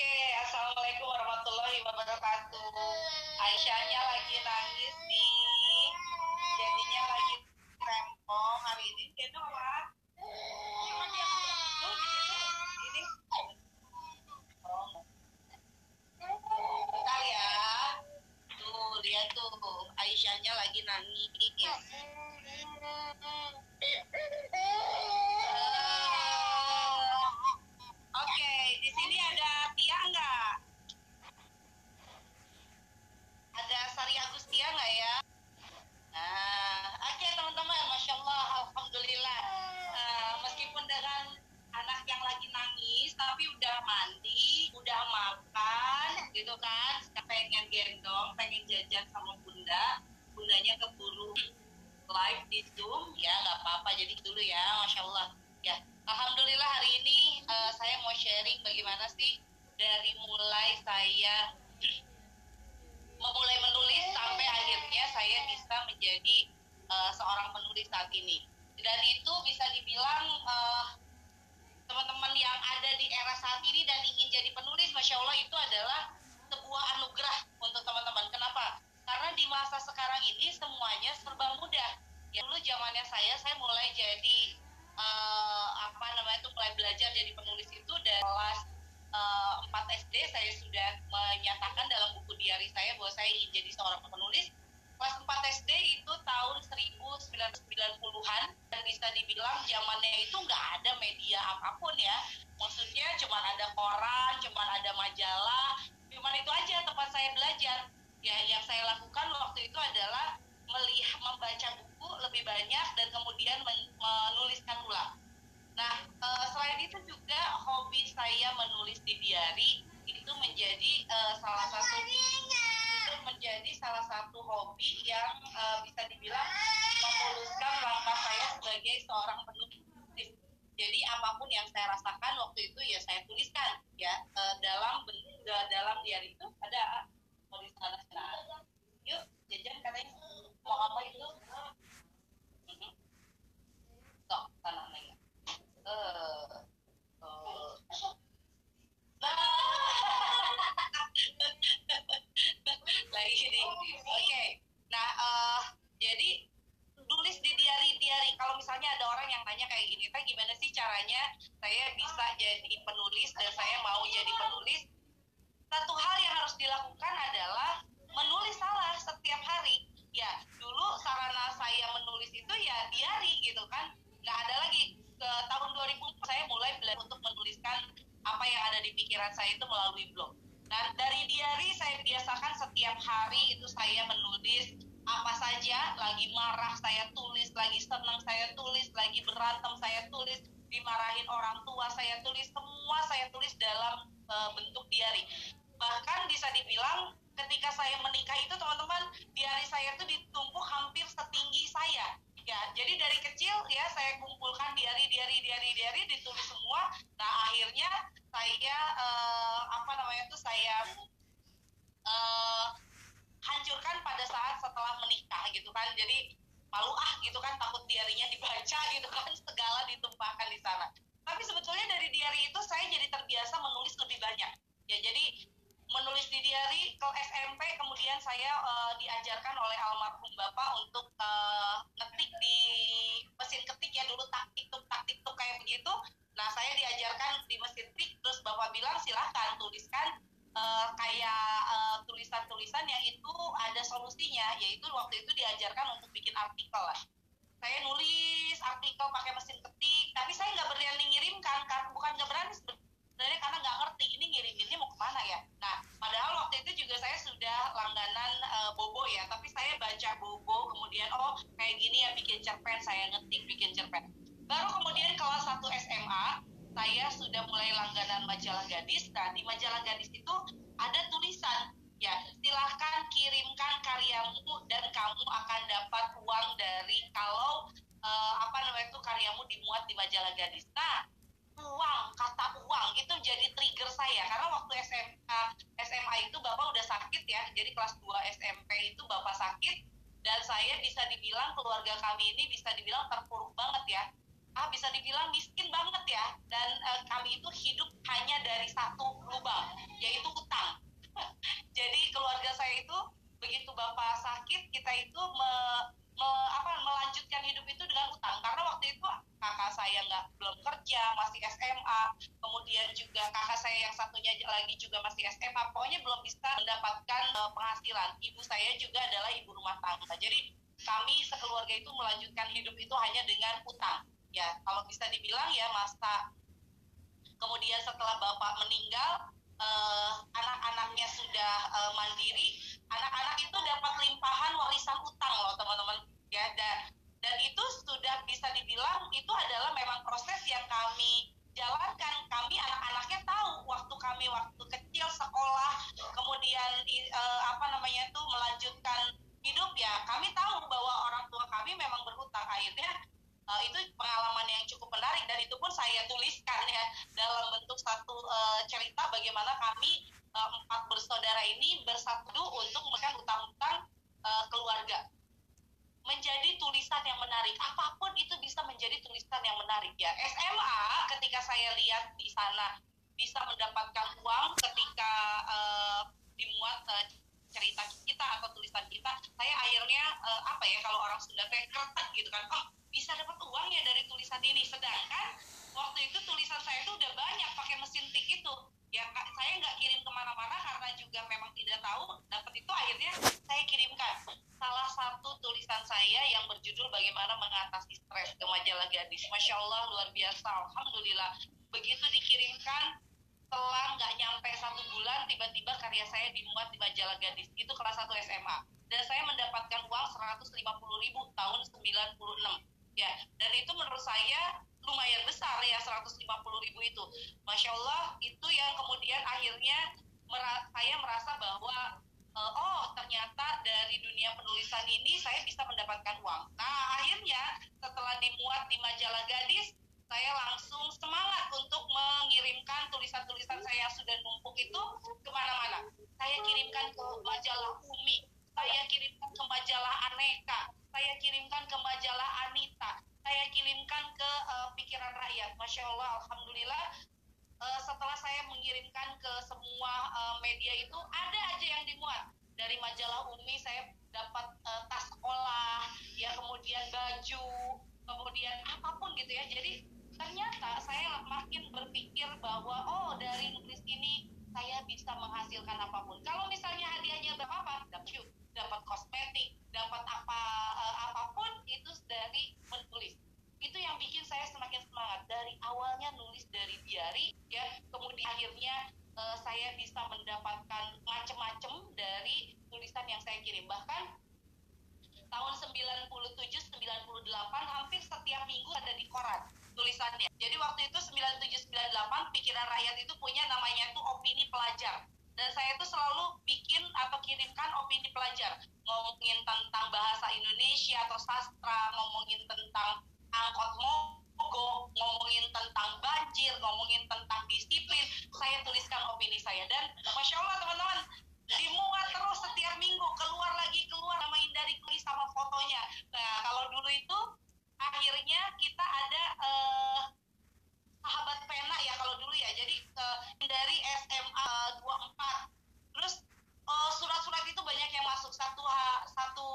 Oke, assalamualaikum warahmatullahi wabarakatuh. Aisyahnya lagi nangis nih, jadinya lagi rempong hari ini. Gendong apa? Cuma dia tuh di situ. Ini. Bentar ya. Tuh, lihat tuh. Aisyahnya lagi nangis. Pengen gendong, pengen jajan sama bunda, bundanya keburu live di Zoom, ya nggak apa-apa. Jadi dulu ya, masya Allah. Ya, Alhamdulillah hari ini eh, saya mau sharing bagaimana sih dari mulai saya memulai menulis sampai akhirnya saya bisa menjadi eh, seorang penulis saat ini. Dan itu bisa dibilang eh, teman-teman yang ada di era saat ini dan ingin jadi penulis, masya Allah itu adalah sebuah anugerah untuk teman-teman. Kenapa? Karena di masa sekarang ini semuanya serba mudah. Ya dulu zamannya saya, saya mulai jadi eh, apa namanya itu mulai belajar jadi penulis itu dari kelas eh, 4 SD saya sudah menyatakan dalam buku diary saya bahwa saya ingin jadi seorang penulis. Kelas 4 SD itu tahun 1990-an dan bisa dibilang zamannya itu nggak ada media apa pun ya. Maksudnya cuma ada koran, cuma ada majalah, cuma itu aja tempat saya belajar. Ya yang saya lakukan waktu itu adalah melihat membaca buku lebih banyak dan kemudian men- menuliskan ulang. Nah, eh, selain itu juga hobi saya menulis di diary itu menjadi eh, salah satu itu menjadi salah satu hobi yang eh, bisa dibilang memuluskan langkah saya sebagai seorang penulis. Jadi apa pun yang saya rasakan waktu itu ya saya tuliskan ya eh, dalam bentuk dalam diary itu ada sana sana. Yuk jajan katanya mau apa itu? Mhm. Sok sana neng. Eh, eh. Nah, lagi. Oke. Nah, eh, jadi tulis di diary diary. Kalau misalnya ada orang yang tanya kayak gini, teh gimana sih caranya saya bisa jadi penulis dan saya mau jadi penulis? Satu hal yang harus dilakukan adalah menulis salah setiap hari. Ya, dulu sarana saya menulis itu ya diary gitu kan. Nggak ada lagi ke tahun 2000 saya mulai belajar untuk menuliskan apa yang ada di pikiran saya itu melalui blog. Nah, dari diary saya biasakan setiap hari itu saya menulis apa saja, lagi marah saya tulis, lagi senang saya tulis, lagi berantem saya tulis, dimarahin orang tua saya tulis, semua saya tulis dalam eh, bentuk diary. Bahkan bisa dibilang ketika saya menikah itu teman-teman, diary saya itu ditumpuk hampir setinggi saya. Ya, jadi dari kecil ya saya kumpulkan diary, diary, diary, diary, ditulis semua. Nah, akhirnya saya eh, apa namanya itu saya eh, hancurkan pada saat setelah menikah gitu kan. Jadi malu ah gitu kan takut diarinya dibaca gitu kan segala ditumpahkan di sana. Tapi sebetulnya dari diary itu saya jadi terbiasa menulis lebih banyak. Ya, jadi menulis di diary ke SMP kemudian saya eh, diajarkan oleh almarhum bapak untuk eh, ngetik di eh, kayak eh, tulisan-tulisan yang itu ada solusinya yaitu waktu itu diajarkan untuk bikin artikel lah. Saya nulis artikel pakai mesin ketik tapi saya nggak berani ngirimkan karena bukan nggak berani sebenarnya karena nggak ngerti ini ngiriminnya mau ke mana ya. Nah padahal waktu itu juga saya sudah langganan eh, bobo ya tapi saya baca bobo kemudian oh kayak gini ya bikin cerpen saya ngetik bikin cerpen. Baru kemudian kelas 1 SMA saya sudah mulai langganan majalah gadis nah di majalah gadis itu ada tulisan ya silahkan kirimkan karyamu dan kamu akan dapat uang dari kalau eh, apa namanya itu karyamu dimuat di majalah gadis. Nah uang kata uang itu jadi trigger saya karena waktu SMA SMA itu bapak udah sakit ya jadi kelas 2 SMP itu bapak sakit dan saya bisa dibilang keluarga kami ini bisa dibilang terpuruk banget ya bisa dibilang miskin banget ya. Dan uh, kami itu hidup hanya dari satu lubang yaitu utang. Jadi keluarga saya itu begitu bapak sakit kita itu me, me, apa, melanjutkan hidup itu dengan utang. Karena waktu itu kakak saya nggak belum kerja masih SMA kemudian juga kakak saya yang satunya lagi juga masih SMA pokoknya belum bisa mendapatkan uh, penghasilan. Ibu saya juga adalah ibu rumah tangga. Jadi kami sekeluarga itu melanjutkan hidup itu hanya dengan utang ya kalau bisa dibilang ya masa kemudian setelah bapak meninggal uh, anak-anaknya sudah uh, mandiri anak-anak itu dapat limpahan warisan utang loh teman-teman. Ya dan dan itu sudah bisa dibilang itu adalah memang proses yang kami jalankan. Kami anak-anaknya tahu waktu kami waktu kecil sekolah kemudian uh, apa namanya itu melanjutkan hidup ya kami tahu bahwa orang tua kami memang berhutang. Akhirnya uh, itu pengalaman yang cukup menarik dan itu pun saya tuliskan ya dalam bentuk satu uh, cerita bagaimana kami uh, empat bersaudara ini bersatu untuk menekan utang-utang uh, keluarga. Menjadi tulisan yang menarik. Apa pun itu bisa menjadi tulisan yang menarik ya. SMA ketika saya lihat di sana bisa mendapatkan uang ketika uh, dimuat uh, cerita kita atau tulisan kita saya akhirnya uh, apa ya kalau orang sudah kayak gitu kan oh bisa dapat uang ya dari tulisan ini. Sedangkan waktu itu tulisan saya itu udah banyak pakai mesin tik itu. Ya saya nggak kirim ke mana-mana karena juga memang tidak tahu dapat itu akhirnya saya kirimkan. Salah satu tulisan saya yang berjudul bagaimana mengatasi stres ke majalah gadis. Masya Allah luar biasa alhamdulillah. Begitu dikirimkan setelah nggak nyampe satu bulan tiba-tiba karya saya dimuat di majalah gadis. Itu kelas 1 SMA dan saya mendapatkan uang 150 ribu tahun 96 ya dan itu menurut saya lumayan besar ya 150 ribu itu. Masya Allah itu yang kemudian akhirnya saya merasa bahwa uh, oh ternyata dari dunia penulisan ini saya bisa mendapatkan uang. Nah akhirnya setelah dimuat di majalah gadis saya langsung semangat untuk mengirimkan tulisan-tulisan saya yang sudah numpuk itu ke mana-mana. Saya kirimkan ke majalah Umi, saya kirimkan ke majalah Aneka, saya kirimkan ke majalah Anita, saya kirimkan ke uh, Pikiran Rakyat. Masya Allah, Alhamdulillah uh, setelah saya mengirimkan ke semua uh, media itu ada aja yang dimuat dari majalah Umi saya dapat uh, tas sekolah ya kemudian baju kemudian apa pun gitu ya jadi ternyata saya makin berpikir bahwa oh dari nulis ini saya bisa menghasilkan apa pun. Kalau misalnya hadiahnya berapa apa dapat dapat kosmetik dapat apa uh, apa pun itu dari menulis. Itu yang bikin saya semakin semangat. Dari awalnya nulis dari diary ya kemudian akhirnya uh, saya bisa mendapatkan macam-macam dari tulisan yang saya kirim. Bahkan tahun 97 98 hampir setiap minggu ada di koran tulisannya. Jadi waktu itu 9798 pikiran rakyat itu punya namanya itu opini pelajar. Dan saya itu selalu bikin atau kirimkan opini pelajar. Ngomongin tentang bahasa Indonesia atau sastra, ngomongin tentang angkot mogok, ngomongin tentang banjir, ngomongin tentang disiplin. Saya tuliskan opini saya. Dan Masya Allah teman-teman, dimuat terus setiap minggu keluar lagi keluar nama Indari tulis sama fotonya nah kalau dulu itu akhirnya kita ada uh, sahabat pena ya kalau dulu ya. Jadi uh, dari SMA 24 terus uh, surat-surat itu banyak yang masuk. Satu satu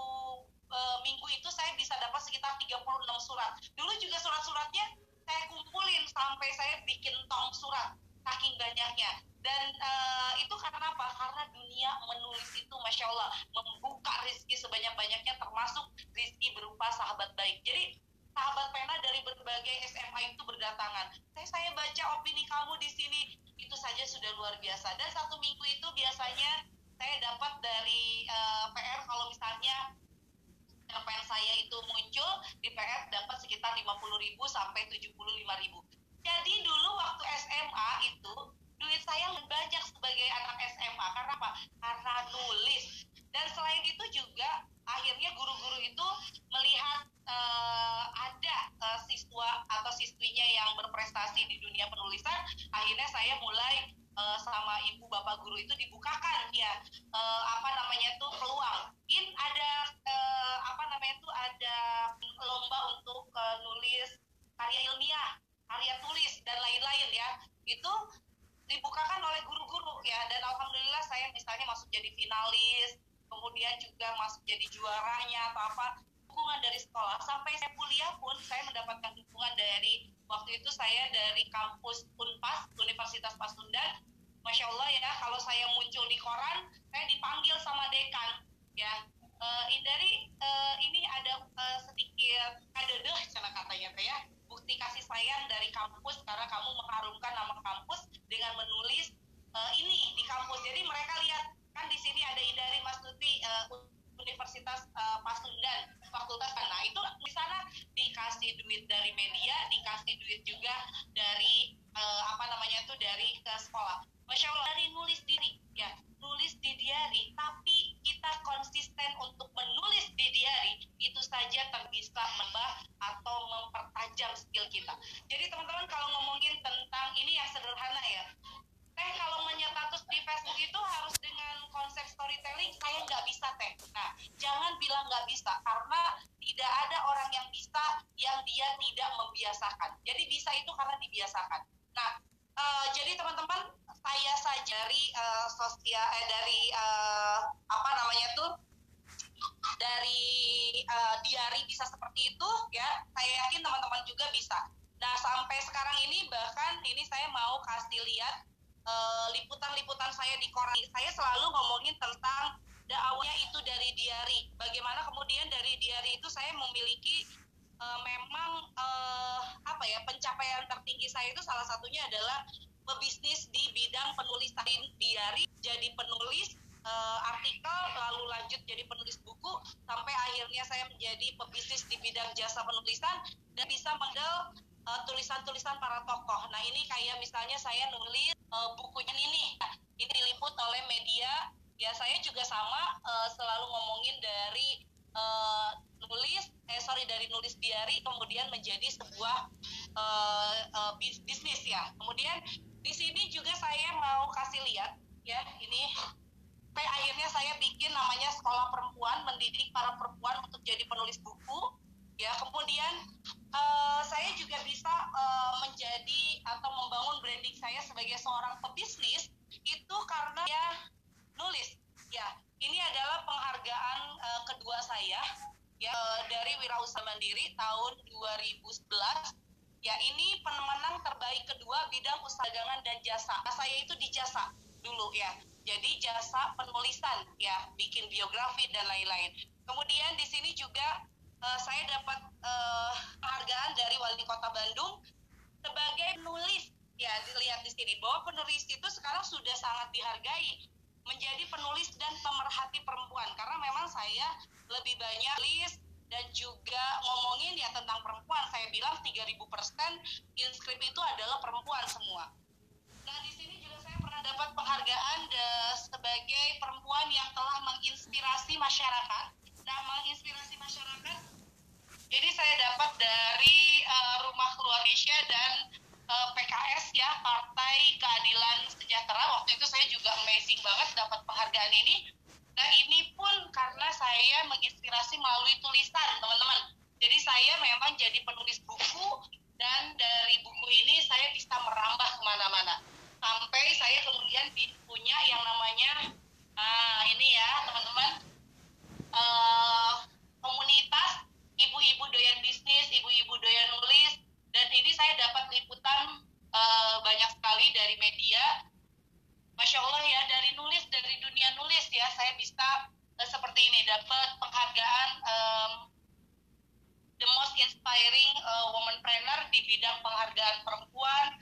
uh, minggu itu saya bisa dapat sekitar 36 surat. Dulu juga surat-suratnya saya kumpulin sampai saya bikin tong surat saking banyaknya. Dan uh, itu karena apa? Karena dunia menulis itu masya Allah membuka rizki sebanyak-banyaknya termasuk rizki berupa sahabat baik. Jadi sahabat pena dari berbagai SMA itu berdatangan. Saya saya baca opini kamu di sini itu saja sudah luar biasa. Dan satu minggu itu biasanya saya dapat dari uh, eh, PR kalau misalnya cerpen saya itu muncul di PR dapat sekitar 50.000 sampai 75.000. Jadi dulu waktu SMA itu duit saya lebih banyak sebagai anak SMA karena apa? Karena nulis. Dan selain itu juga akhirnya guru-guru itu melihat uh, ada uh, siswa atau siswinya yang berprestasi di dunia penulisan, akhirnya saya mulai uh, sama ibu bapak guru itu dibukakan ya uh, apa namanya tuh peluang. In ada uh, apa namanya tuh ada lomba untuk uh, nulis karya ilmiah karya tulis dan lain-lain ya itu dibukakan oleh guru-guru ya dan alhamdulillah saya misalnya masuk jadi finalis kemudian juga masuk jadi juaranya atau apa dukungan dari sekolah. Sampai saya kuliah pun saya mendapatkan dukungan dari waktu itu saya dari kampus Unpas Universitas Pasundan. Masya Allah ya kalau saya muncul di koran saya dipanggil sama dekan ya. Uh, dari uh, ini ada uh, sedikit ada deh cara katanya ya. Bukti kasih sayang dari kampus karena kamu mengharumkan nama kampus dengan menulis uh, ini di kampus. Jadi mereka lihat kan di sini ada Idari Mas Tuti uh, Universitas uh, Pasundan Fakultas nah itu di sana dikasih duit dari media dikasih duit juga dari uh, apa namanya itu dari ke sekolah. Masya Allah dari nulis diri ya nulis di diary tapi kita konsisten untuk menulis di diary itu saja bisa menambah atau mempertajam skill kita. Jadi teman-teman kalau ngomongin saya di koran. Saya selalu ngomongin tentang dakwahnya itu dari diari. Bagaimana kemudian dari diari itu saya memiliki uh, memang uh, apa ya pencapaian tertinggi saya itu salah satunya adalah pebisnis di bidang penulisan diari jadi penulis uh, artikel lalu lanjut jadi penulis buku sampai akhirnya saya menjadi pebisnis di bidang jasa penulisan dan bisa menggal uh, tulisan-tulisan para tokoh. Nah ini kayak misalnya saya nulis uh, bukunya ini, nah, diliput oleh media. Ya saya juga sama uh, selalu ngomongin dari uh, nulis eh sorry dari nulis diary kemudian menjadi sebuah uh, uh, bisnis ya kemudian di sini juga saya mau kasih lihat ya ini sampai akhirnya saya bikin namanya sekolah perempuan mendidik para perempuan untuk jadi penulis buku ya kemudian uh, saya juga bisa uh, menjadi atau membangun branding saya sebagai seorang pebisnis itu karena ya nulis. Ya ini adalah penghargaan uh, kedua saya ya dari Wirausaha Mandiri tahun 2011 ya ini pemenang terbaik kedua bidang usaha dagangan dan jasa. Nah, saya itu di jasa dulu ya. Jadi jasa penulisan ya bikin biografi dan lain-lain. Kemudian di sini juga uh, saya dapat uh, penghargaan dari wali kota Bandung sebagai penulis ya dilihat di sini bahwa penulis itu sekarang sudah sangat dihargai menjadi penulis dan pemerhati perempuan. Karena memang saya lebih banyak list dan juga ngomongin ya tentang perempuan. Saya bilang 3000 persen inskrip itu adalah perempuan semua. Nah di sini juga saya pernah dapat penghargaan de, sebagai perempuan yang telah menginspirasi masyarakat. Nah menginspirasi masyarakat jadi saya dapat dari uh, rumah keluarga dan eh, PKS ya Partai Keadilan Sejahtera. Waktu itu saya juga amazing banget dapat penghargaan ini. Nah ini pun karena saya menginspirasi melalui tulisan teman-teman. Jadi saya memang jadi penulis buku dan dari buku ini saya bisa merambah ke mana-mana sampai saya kemudian punya yang namanya uh, ini ya teman-teman uh, komunitas ibu-ibu doyan bisnis ibu-ibu doyan nulis dan ini saya dapat liputan uh, banyak sekali dari media Masya Allah ya dari nulis dari dunia nulis ya saya bisa uh, seperti ini dapat penghargaan um, the most inspiring uh, womanpreneur di bidang penghargaan perempuan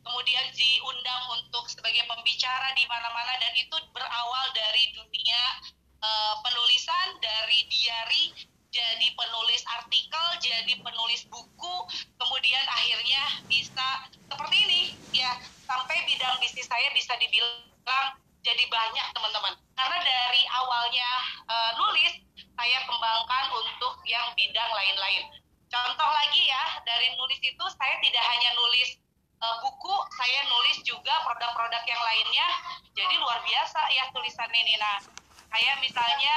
kemudian diundang untuk sebagai pembicara di mana-mana dan itu berawal dari dunia uh, penulisan dari diary jadi penulis artikel, jadi penulis buku, kemudian akhirnya bisa seperti ini ya sampai bidang bisnis saya bisa dibilang jadi banyak teman-teman. Karena dari awalnya uh, nulis saya kembangkan untuk yang bidang lain-lain. Contoh lagi ya dari nulis itu saya tidak hanya nulis uh, buku, saya nulis juga produk-produk yang lainnya. Jadi luar biasa ya tulisan ini. Nah, kayak misalnya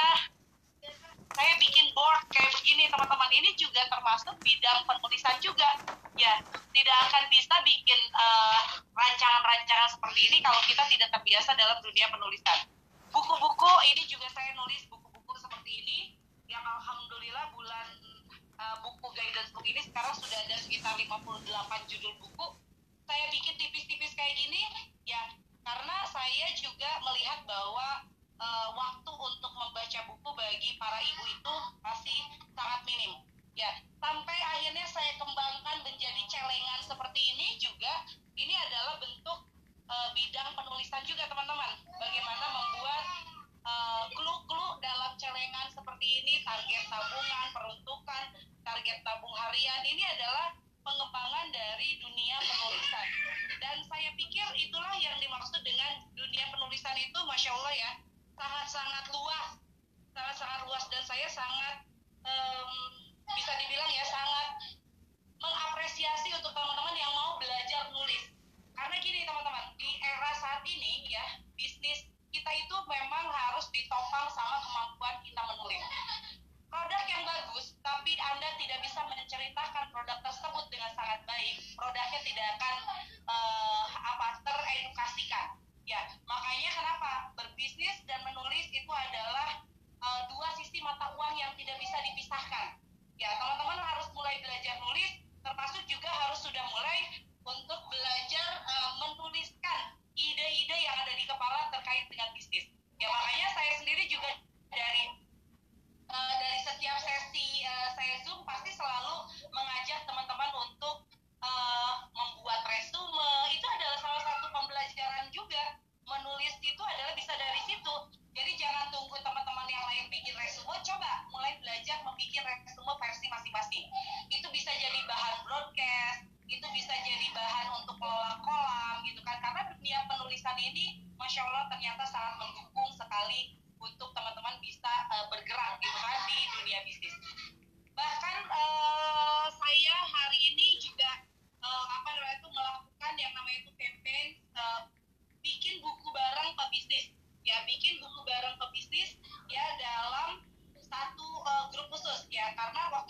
saya bikin board kayak begini teman-teman ini juga termasuk bidang penulisan juga ya tidak akan bisa bikin eh, rancangan-rancangan uh, seperti ini kalau kita tidak terbiasa dalam dunia penulisan. Buku-buku ini juga saya nulis buku-buku seperti ini yang alhamdulillah bulan uh, buku guidance book ini sekarang sudah ada sekitar 58 judul buku. Saya bikin tipis-tipis kayak gini ya karena saya juga melihat bahwa uh, waktu untuk membaca buku bagi para ibu itu masih sangat minim ya sampai akhirnya saya kembangkan menjadi celengan seperti ini juga ini adalah bentuk uh, bidang penulisan juga teman-teman bagaimana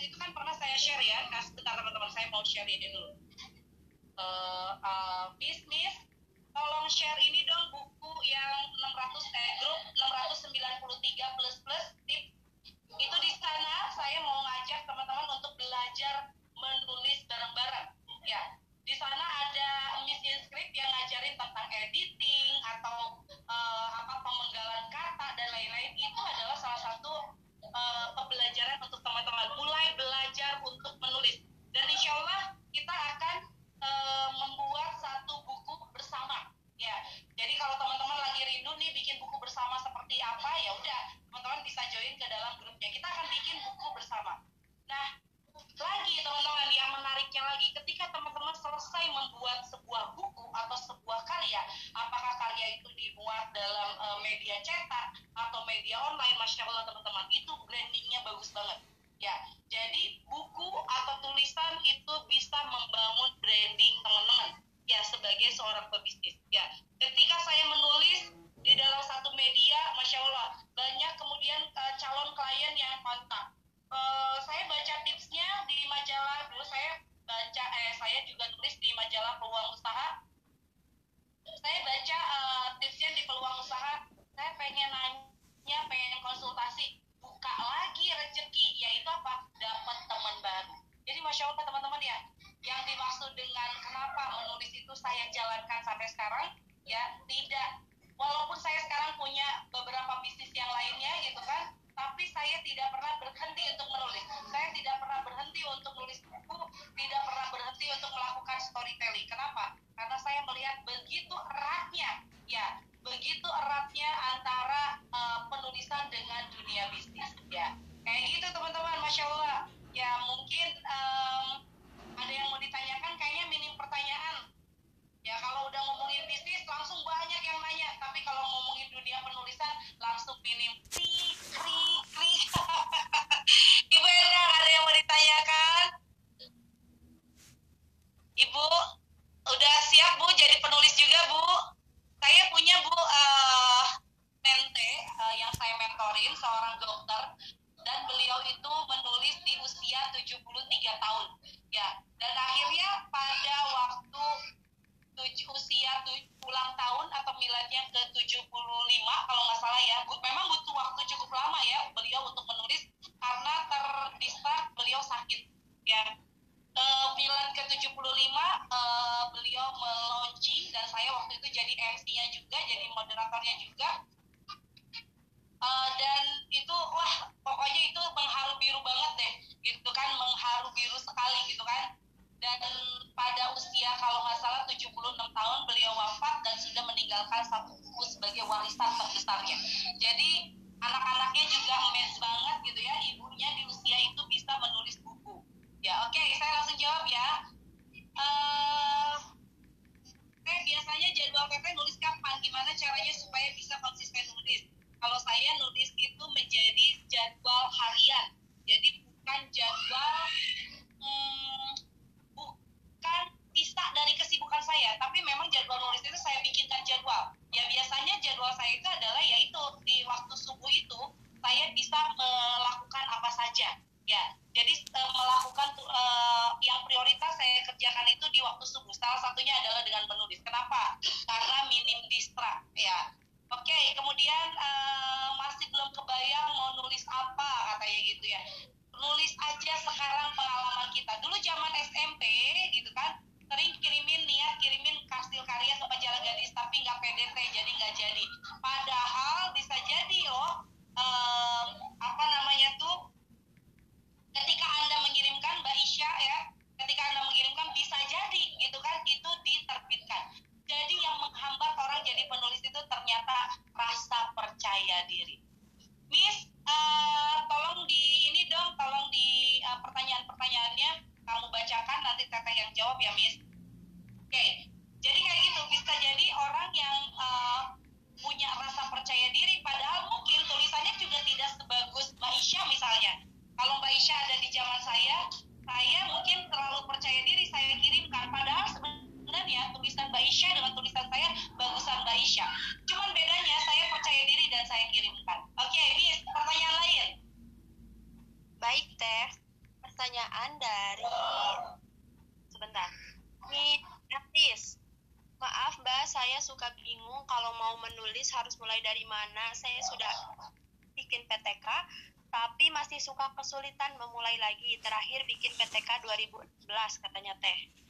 itu kan pernah saya share ya kas sebentar teman-teman saya mau share ini dulu. Uh, uh, bisnis tolong share ini dong buku yang 600 eh grup 693 plus plus tip. Itu di sana saya mau ngajak teman-teman untuk belajar menulis bareng-bareng ya. Di sana ada Miss Inscript yang ngajarin tentang editing atau uh, apa pemenggalan kata teman-teman mulai belajar untuk menulis. Dan insya Allah kita akan uh, membuat satu buku bersama. Ya jadi kalau teman-teman lagi rindu nih bikin buku bersama seperti apa ya udah teman-teman bisa join ke dalam grupnya. Kita akan bikin buku bersama. Nah lagi teman-teman yang menariknya lagi ketika teman-teman selesai membuat sebuah buku atau sebuah karya apakah karya itu dibuat dalam uh, media cetak atau media online masya Allah teman-teman itu brandingnya bagus banget ya jadi buku atau tulisan itu bisa membangun branding teman-teman ya sebagai seorang pebisnis. Ya ketika saya menulis di dalam satu media masya Allah banyak kemudian uh, calon klien yang kontak. Uh, saya baca tipsnya di majalah dulu saya baca eh saya juga tulis di majalah peluang usaha. Saya baca uh, tipsnya di peluang usaha saya pengen nanya pengen konsultasi buka lagi rezeki yaitu apa dapat teman baru jadi masya allah teman-teman ya yang dimaksud dengan kenapa menulis itu saya jalankan sampai sekarang ya tidak walaupun saya sekarang punya beberapa bisnis yang lainnya gitu kan tapi saya tidak pernah berhenti untuk menulis. Saya tidak pernah berhenti untuk menulis buku, tidak pernah berhenti untuk melakukan storytelling. 75 uh, beliau meluncing dan saya waktu itu jadi MC-nya juga, jadi moderatornya juga. Uh, dan itu wah pokoknya itu mengharu biru banget deh gitu kan mengharu biru sekali gitu kan dan pada usia kalau nggak salah 76 tahun beliau wafat dan sudah meninggalkan satu buku sebagai warisan terbesarnya. Jadi anak-anaknya juga amazed banget gitu ya ibunya di usia itu bisa menulis buku. Ya oke okay, saya langsung jawab ya. Uh, eh biasanya jadwal PP nulis kapan? Gimana caranya supaya bisa konsisten nulis? Kalau saya nulis itu menjadi jadwal harian. Jadi bukan jadwal hmm, bukan bisa dari kesibukan saya, tapi memang jadwal nulis itu saya bikinkan jadwal. Ya biasanya jadwal saya Isya dengan tulisan saya bagusan Mbak Isya. Cuman bedanya saya percaya diri dan saya kirimkan. Oke, ini pertanyaan lain. Baik, Teh. Pertanyaan dari sebentar. Ini gratis. Maaf Mbak, saya suka bingung kalau mau menulis harus mulai dari mana. Saya sudah bikin PTK, tapi masih suka kesulitan memulai lagi. Terakhir bikin PTK 2011 katanya Teh.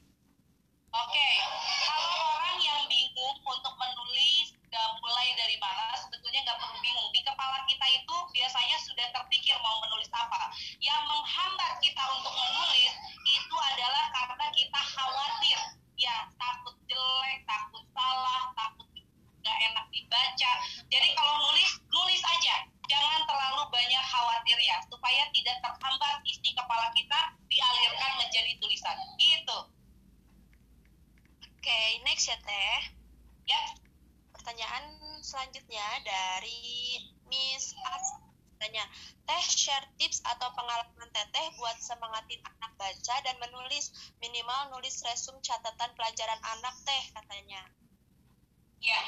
Oke, okay. kalau orang yang bingung untuk menulis mulai dari mana, sebetulnya nggak perlu bingung. Di kepala kita itu biasanya sudah terpikir mau menulis apa. Minimal nulis resum catatan pelajaran anak Teh katanya. Ya,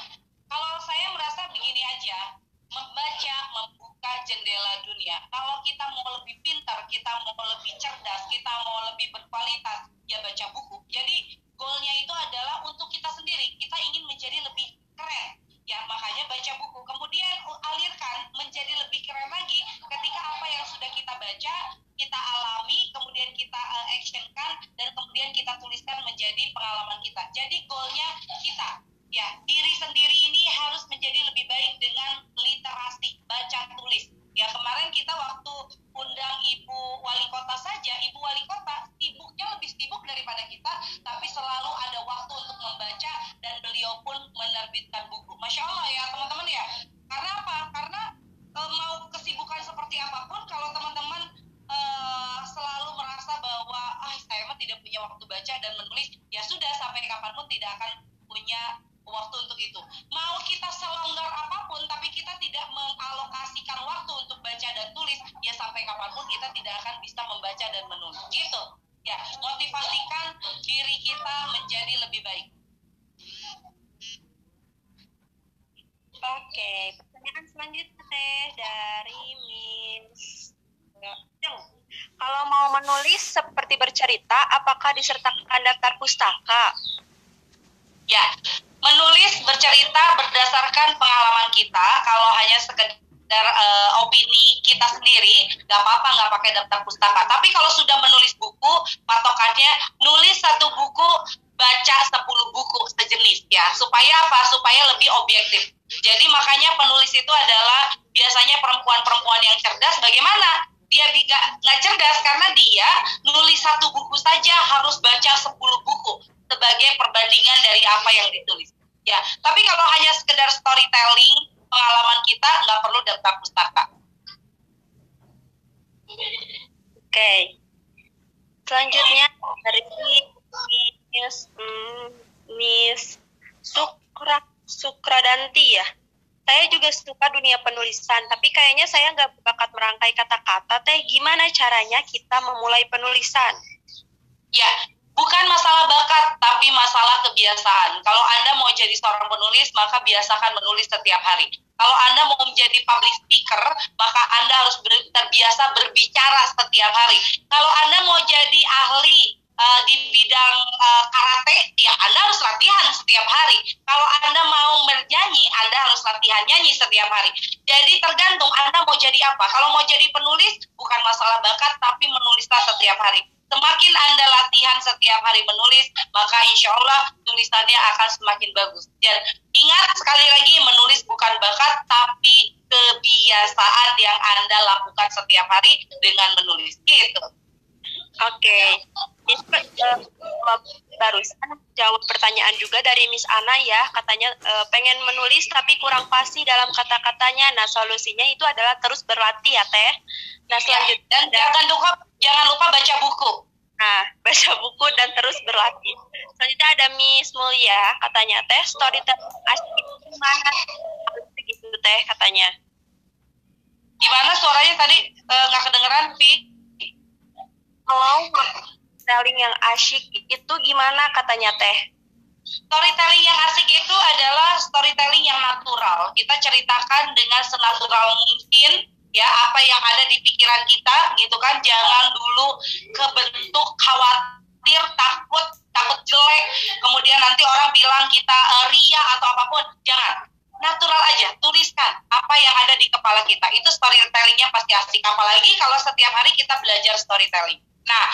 kalau saya merasa begini aja, membaca membuka jendela dunia. Kalau kita mau lebih pintar, kita mau lebih cerdas, kita mau lebih berkualitas, ya baca buku. Jadi goalnya itu adalah untuk kita sendiri kita ingin menjadi lebih keren ya makanya baca buku kemudian alirkan menjadi lebih keren lagi ketika apa yang sudah kita baca menjadi pengalaman kita. Jadi goalnya kita. Ya diri sendiri ini harus selanjutnya teh dari Miss. Kalau mau menulis seperti bercerita, apakah disertakan daftar pustaka? Ya, menulis bercerita berdasarkan pengalaman kita kalau hanya sekedar uh, opini kita sendiri nggak apa-apa nggak pakai daftar pustaka tapi kalau sudah menulis buku patokannya nulis satu buku baca 10 buku sejenis ya. Supaya apa? Supaya lebih objektif. Jadi makanya penulis itu adalah biasanya perempuan-perempuan yang cerdas. Bagaimana? Dia nggak cerdas karena dia nulis satu buku saja harus baca 10 buku sebagai perbandingan dari apa yang ditulis. Ya tapi kalau hanya sekedar storytelling pengalaman kita nggak perlu daftar pustaka. Oke. Okay. selanjutnya dari Miss mm, Miss Sukra Sukradanti ya saya juga suka dunia penulisan, tapi kayaknya saya nggak bakat merangkai kata-kata. Teh, gimana caranya kita memulai penulisan? Ya, bukan masalah bakat, tapi masalah kebiasaan. Kalau Anda mau jadi seorang penulis, maka biasakan menulis setiap hari. Kalau Anda mau menjadi public speaker, maka Anda harus ber, terbiasa berbicara setiap hari. Kalau Anda mau jadi ahli uh, di bidang uh, karate, ya Anda harus latihan setiap hari. Kalau Anda mau bernyanyi, Anda harus latihan nyanyi setiap hari. Jadi tergantung Anda mau jadi apa. Kalau mau jadi penulis, bukan masalah bakat, tapi menulislah setiap hari. Semakin Anda latihan setiap hari menulis, maka insya Allah tulisannya akan semakin bagus. Dan ingat sekali lagi, menulis bukan bakat, tapi kebiasaan yang Anda lakukan setiap hari dengan menulis. Gitu. Oke, okay uh, barusan jawab pertanyaan juga dari Miss Ana ya. Katanya uh, pengen menulis tapi kurang pasti dalam kata-katanya. Nah solusinya itu adalah terus berlatih ya teh. Nah selanjutnya dan jangan lupa jangan lupa baca buku. Nah baca buku dan terus berlatih. Selanjutnya ada Miss Mulia. Katanya teh storytelling asik. Gimana? Begitu teh katanya. Gimana suaranya tadi? Eh, nggak uh, kedengeran Vi kalau storytelling yang asyik itu gimana katanya Teh? Storytelling yang asik itu adalah storytelling yang natural. Kita ceritakan dengan senatural mungkin ya apa yang ada di pikiran kita gitu kan. Jangan dulu kebentuk khawatir, takut, takut jelek. Kemudian nanti orang bilang kita uh, ria atau apa pun. Jangan natural aja, tuliskan apa yang ada di kepala kita. Itu storytellingnya pasti asik. Apalagi kalau setiap hari kita belajar storytelling. Nah,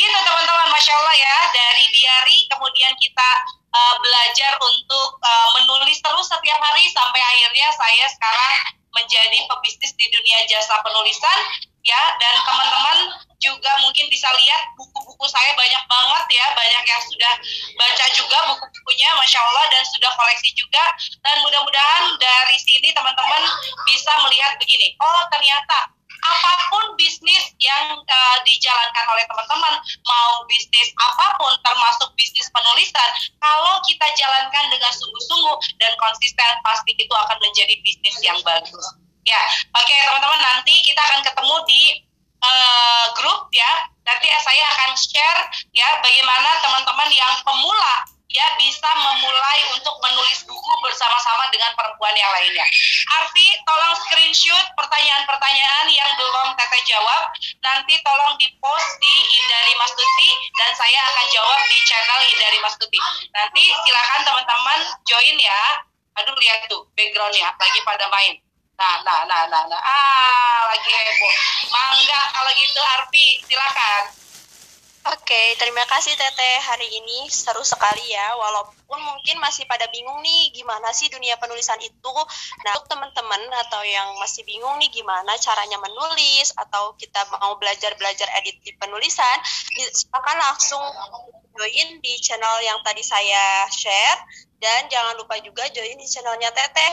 Gitu teman-teman, Masya Allah ya, dari diary kemudian kita uh, belajar untuk uh, menulis terus setiap hari sampai akhirnya saya sekarang menjadi pebisnis di dunia jasa penulisan ya. Dan teman-teman juga mungkin bisa lihat buku-buku saya banyak banget ya. Banyak yang sudah baca juga buku-bukunya masya Allah dan sudah koleksi juga. Dan mudah-mudahan dari sini teman-teman bisa melihat begini. Oh ternyata apa pun bisnis yang uh, dijalankan oleh teman-teman, mau bisnis apa pun termasuk bisnis penulisan, kalau kita jalankan dengan sungguh-sungguh dan konsisten pasti itu akan menjadi bisnis yang bagus. Ya, oke okay, teman-teman nanti kita akan ketemu di uh, grup ya. Nanti saya akan share ya bagaimana teman-teman yang pemula ya bisa memulai untuk menulis buku bersama-sama perempuan yang lainnya. Arfi, tolong screenshot pertanyaan-pertanyaan yang belum Teteh jawab. Nanti tolong di-post di Indari Mas Tuti dan saya akan jawab di channel Indari Mas Tuti. Nanti silakan teman-teman join ya. Aduh lihat tuh backgroundnya lagi pada main. Nah, nah, nah, nah, nah. Ah, lagi heboh. Mangga kalau gitu Arfi, silakan. Oke, terima kasih Teteh. Hari ini seru sekali ya, walaupun mungkin masih pada bingung nih gimana sih dunia penulisan itu. Nah, untuk teman-teman atau yang masih bingung nih gimana caranya menulis atau kita mau belajar-belajar edit di penulisan, silakan langsung join di channel yang tadi saya share dan jangan lupa juga join di channelnya Teteh